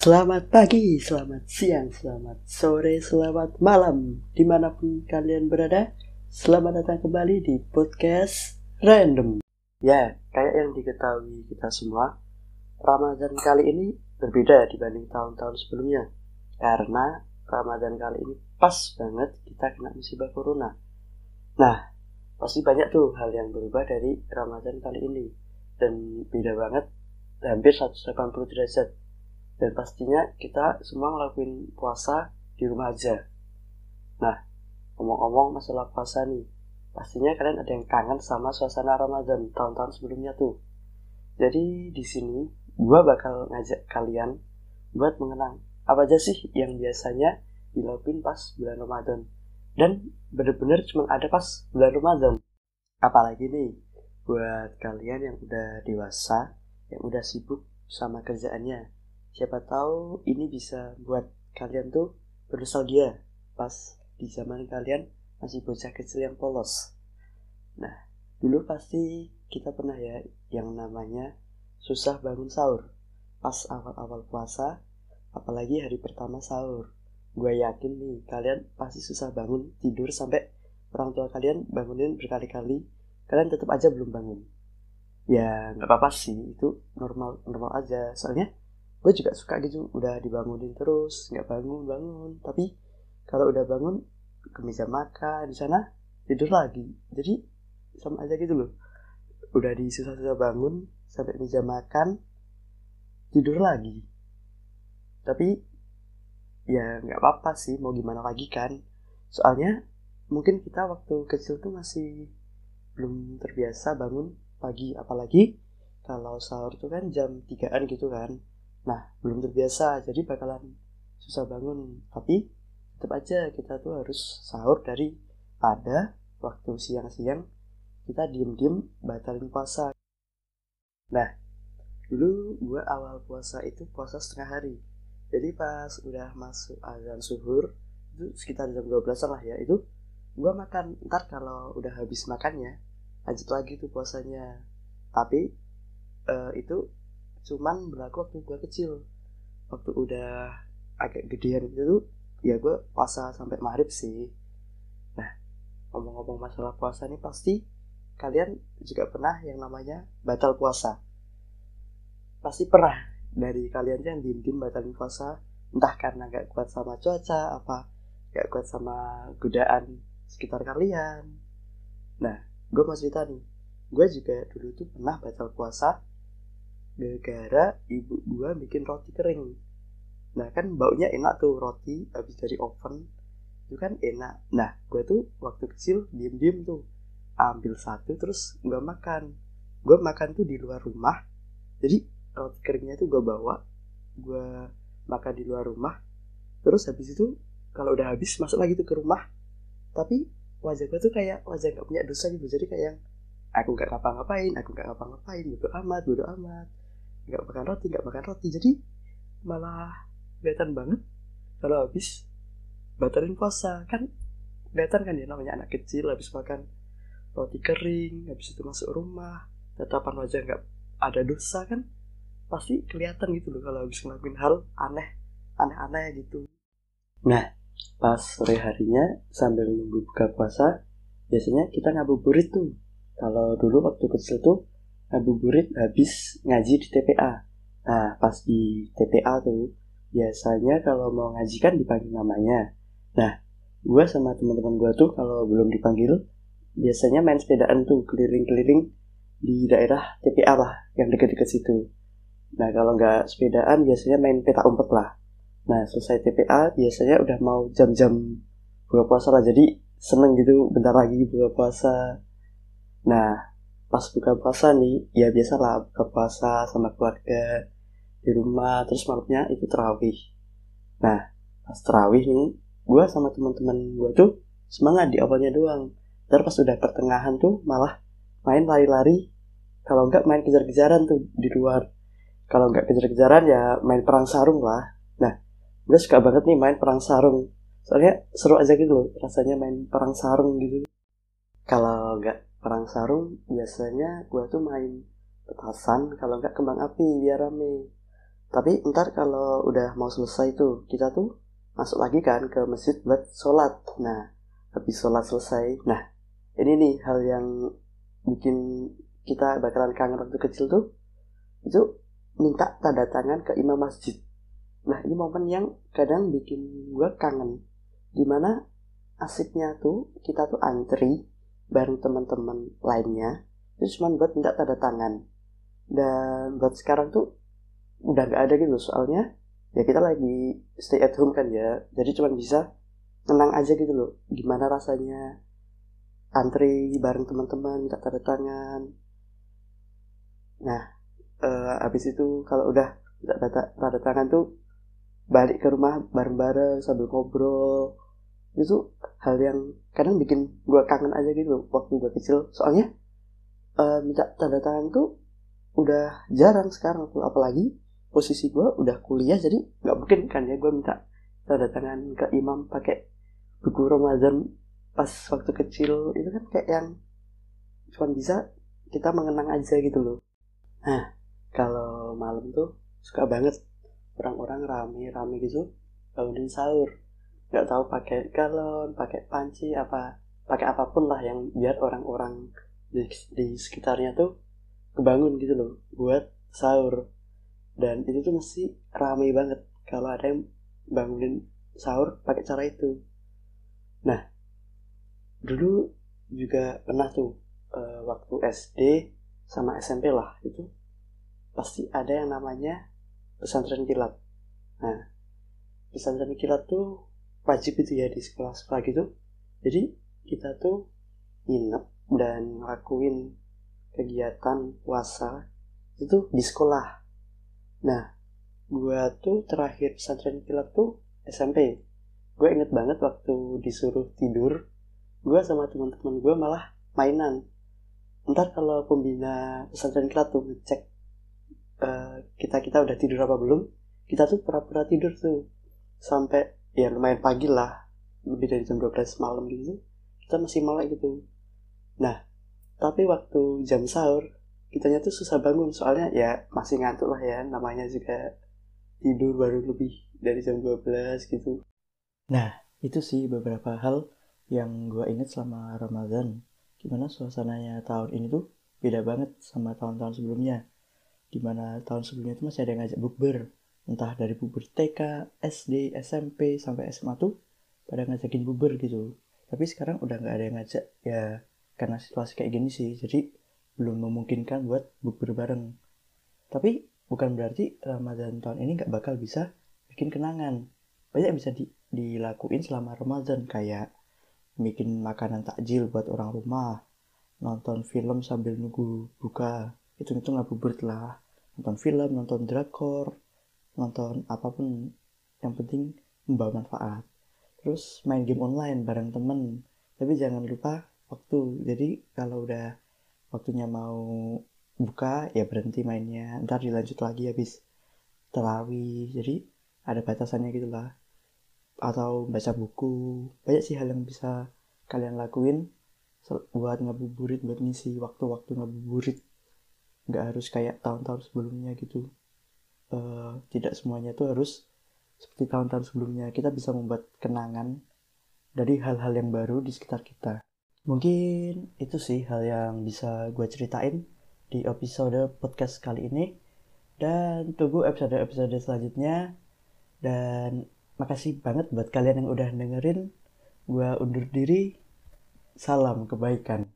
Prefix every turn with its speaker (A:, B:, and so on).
A: Selamat pagi, selamat siang, selamat sore, selamat malam. Di mana pun kalian berada Selamat datang kembali di podcast Random. Ya, kayak yang diketahui kita semua Ramadan kali ini berbeda dibanding tahun-tahun sebelumnya. Karena Ramadan kali ini pas banget kita kena musibah corona. Nah, pasti banyak tuh hal yang berubah dari Ramadan kali ini. Dan beda banget, hampir 180 derajat dan pastinya kita semua ngelakuin puasa di rumah aja. Nah, ngomong-ngomong masalah puasa nih, pastinya kalian ada yang kangen sama suasana Ramadan tahun-tahun sebelumnya tuh. Jadi di sini gua bakal ngajak kalian buat mengenang apa aja sih yang biasanya dilakuin pas bulan Ramadan dan bener-bener cuma ada pas bulan Ramadan. Apalagi nih buat kalian yang udah dewasa, yang udah sibuk sama kerjaannya, Siapa tahu ini bisa buat kalian tuh bernostalgia pas di zaman kalian masih bocah kecil yang polos. Nah, dulu pasti kita pernah ya yang namanya susah bangun sahur pas awal-awal puasa, apalagi hari pertama sahur. Gue yakin nih kalian pasti susah bangun tidur sampai orang tua kalian bangunin berkali-kali, kalian tetap aja belum bangun. Ya nggak apa-apa sih, itu normal normal aja. Soalnya gue juga suka gitu udah dibangunin terus nggak bangun bangun. Tapi kalau udah bangun ke meja makan di sana tidur lagi. Jadi sama aja gitu loh. Udah di susah-susah bangun sampai meja makan tidur lagi. Tapi ya nggak apa-apa sih mau gimana lagi kan. Soalnya mungkin kita waktu kecil tuh masih belum terbiasa bangun pagi. Apalagi kalau sahur tuh kan jam 3an gitu kan Nah, belum terbiasa, jadi bakalan susah bangun. Tapi tetap aja kita tuh harus sahur dari pada waktu siang-siang kita diem-diem batalin puasa. Nah, dulu gue awal puasa itu puasa setengah hari. Jadi pas udah masuk azan suhur, itu sekitar jam 12 lah ya, itu gue makan. Ntar kalau udah habis makannya, lanjut lagi tuh puasanya. Tapi uh, itu cuman berlaku waktu gue kecil waktu udah agak gedean itu ya gue puasa sampai maghrib sih. Nah ngomong-ngomong masalah puasa nih pasti kalian juga pernah yang namanya batal puasa. Pasti pernah dari kalian yang diem-diem batalin puasa entah karena gak kuat sama cuaca apa gak kuat sama godaan sekitar kalian. Nah gue mau cerita nih. Gue juga dulu tuh pernah batal puasa gara-gara ibu gua bikin roti kering. Nah kan baunya enak tuh roti habis dari oven. Itu kan enak. Nah gua tuh waktu kecil diem-diem tuh. Ambil satu terus gua makan. Gua makan tuh di luar rumah. Jadi roti keringnya tuh gua bawa gua makan di luar rumah. Terus habis itu kalau udah habis masuk lagi tuh ke rumah. Tapi wajah gue tuh kayak wajah gak punya dosa gitu. Jadi kayak yang aku gak ngapa-ngapain aku gak ngapa-ngapain bodo amat bodo amat nggak makan roti nggak makan roti. Jadi malah kelihatan banget kalau habis batalin puasa. Kan kelihatan kan ya namanya anak kecil habis makan roti kering habis itu masuk rumah tatapan wajah nggak ada dosa kan pasti kelihatan gitu loh kalau habis ngelakuin hal aneh aneh-aneh gitu. Nah pas sore harinya sambil nunggu buka puasa biasanya kita ngabuburit tuh. Kalau dulu waktu kecil tuh ngabuburit habis ngaji di TPA. Nah, pas di TPA tuh, biasanya kalau mau ngaji kan dipanggil namanya. Nah, gue sama teman-teman gue tuh kalau belum dipanggil, biasanya main sepedaan tuh keliling-keliling di daerah TPA lah, yang deket-deket situ. Nah, kalau nggak sepedaan, biasanya main peta umpet lah. Nah, selesai TPA, biasanya udah mau jam-jam buka puasa lah, jadi seneng gitu bentar lagi buka puasa. Nah, pas buka puasa nih ya biasalah buka puasa sama keluarga di rumah terus malamnya itu terawih. Nah pas terawih nih gue sama teman-teman gue tuh semangat di awalnya doang. Terus pas udah pertengahan tuh malah main lari-lari. Kalau enggak main kejar-kejaran tuh di luar. Kalau enggak kejar-kejaran ya main perang sarung lah. Nah gue suka banget nih main perang sarung. Soalnya seru aja gitu loh rasanya main perang sarung gitu. Kalau enggak perang sarung biasanya gue tuh main petasan kalau nggak kembang api biar rame. Tapi ntar kalau udah mau selesai tuh kita tuh masuk lagi kan ke masjid buat sholat. Nah habis sholat selesai. Nah ini nih hal yang bikin kita bakalan kangen waktu kecil tuh. Itu minta tanda tangan ke imam masjid. Nah ini momen yang kadang bikin gue kangen. Di mana asiknya tuh kita tuh antri bareng teman-teman lainnya. Itu cuma buat minta tanda tangan. Dan buat sekarang tuh udah gak ada gitu. Soalnya ya kita lagi stay at home kan ya. Jadi cuma bisa tenang aja gitu loh. Gimana rasanya? Antri bareng teman-teman minta tanda tangan. Nah uh, abis itu kalau udah minta tanda tangan tuh balik ke rumah bareng-bareng sambil ngobrol itu hal yang kadang bikin gue kangen aja gitu waktu gue kecil. Soalnya uh, minta tanda tangan tuh udah jarang sekarang tuh. Apalagi posisi gue udah kuliah jadi nggak mungkin kan ya gue minta tanda tangan ke imam pakai buku Ramadan pas waktu kecil. Itu kan kayak yang cuma bisa kita mengenang aja gitu loh. Nah kalau malam tuh suka banget orang-orang rame-rame gitu bangunin sahur nggak tahu pakai galon pakai panci apa pakai apa pun lah yang biar orang-orang di, di sekitarnya tuh kebangun gitu loh buat sahur. Dan itu tuh mesti ramai banget kalau ada yang bangunin sahur pakai cara itu. Nah dulu juga pernah tuh uh, waktu SD sama SMP lah itu pasti ada yang namanya pesantren kilat. Nah pesantren kilat tuh wajib itu ya di sekolah-sekolah gitu. Jadi kita tuh nginep dan ngelakuin kegiatan puasa itu di sekolah. Nah gue tuh terakhir pesantren kilat tuh SMP gue inget banget waktu disuruh tidur gue sama teman-teman gue malah mainan. Ntar kalau pembina pesantren kilat tuh ngecek uh, kita kita udah tidur apa belum kita tuh pura-pura tidur tuh. Sampai ya lumayan pagi lah. Lebih dari jam 12 malam gitu. Kita masih melek gitu. Nah tapi waktu jam sahur kitanya tuh susah bangun. Soalnya ya masih ngantuk lah ya. Namanya juga tidur baru lebih dari jam 12 gitu.
B: Nah itu sih beberapa hal yang gue inget selama Ramadan. Gimana suasananya tahun ini tuh beda banget sama tahun-tahun sebelumnya. Di mana tahun sebelumnya tuh masih ada yang ngajak bukber entah dari bubur TK, SD, SMP sampai SMA tuh pada ngajakin bubur gitu. Tapi sekarang udah nggak ada yang ngajak ya karena situasi kayak gini sih. Jadi belum memungkinkan buat bubur bareng. Tapi bukan berarti Ramadan tahun ini nggak bakal bisa bikin kenangan. Banyak bisa di, dilakuin selama Ramadan kayak bikin makanan takjil buat orang rumah nonton film sambil nunggu buka. Itu itu bubur lah nonton film nonton drakor nonton apa pun yang penting membawa manfaat. Terus main game online bareng temen. Tapi jangan lupa waktu. Jadi kalau udah waktunya mau buka ya berhenti mainnya. Ntar dilanjut lagi habis terawih jadi ada batasannya gitu lah. Atau baca buku. Banyak sih hal yang bisa kalian lakuin buat ngabuburit buat ngisi waktu-waktu ngabuburit. Nggak harus kayak tahun-tahun sebelumnya gitu uh, tidak semuanya itu harus seperti tahun-tahun sebelumnya. Kita bisa membuat kenangan dari hal-hal yang baru di sekitar kita. Mungkin itu sih hal yang bisa gue ceritain di episode podcast kali ini. Dan tunggu episode-episode selanjutnya. Dan makasih banget buat kalian yang udah dengerin. Gue undur diri. Salam kebaikan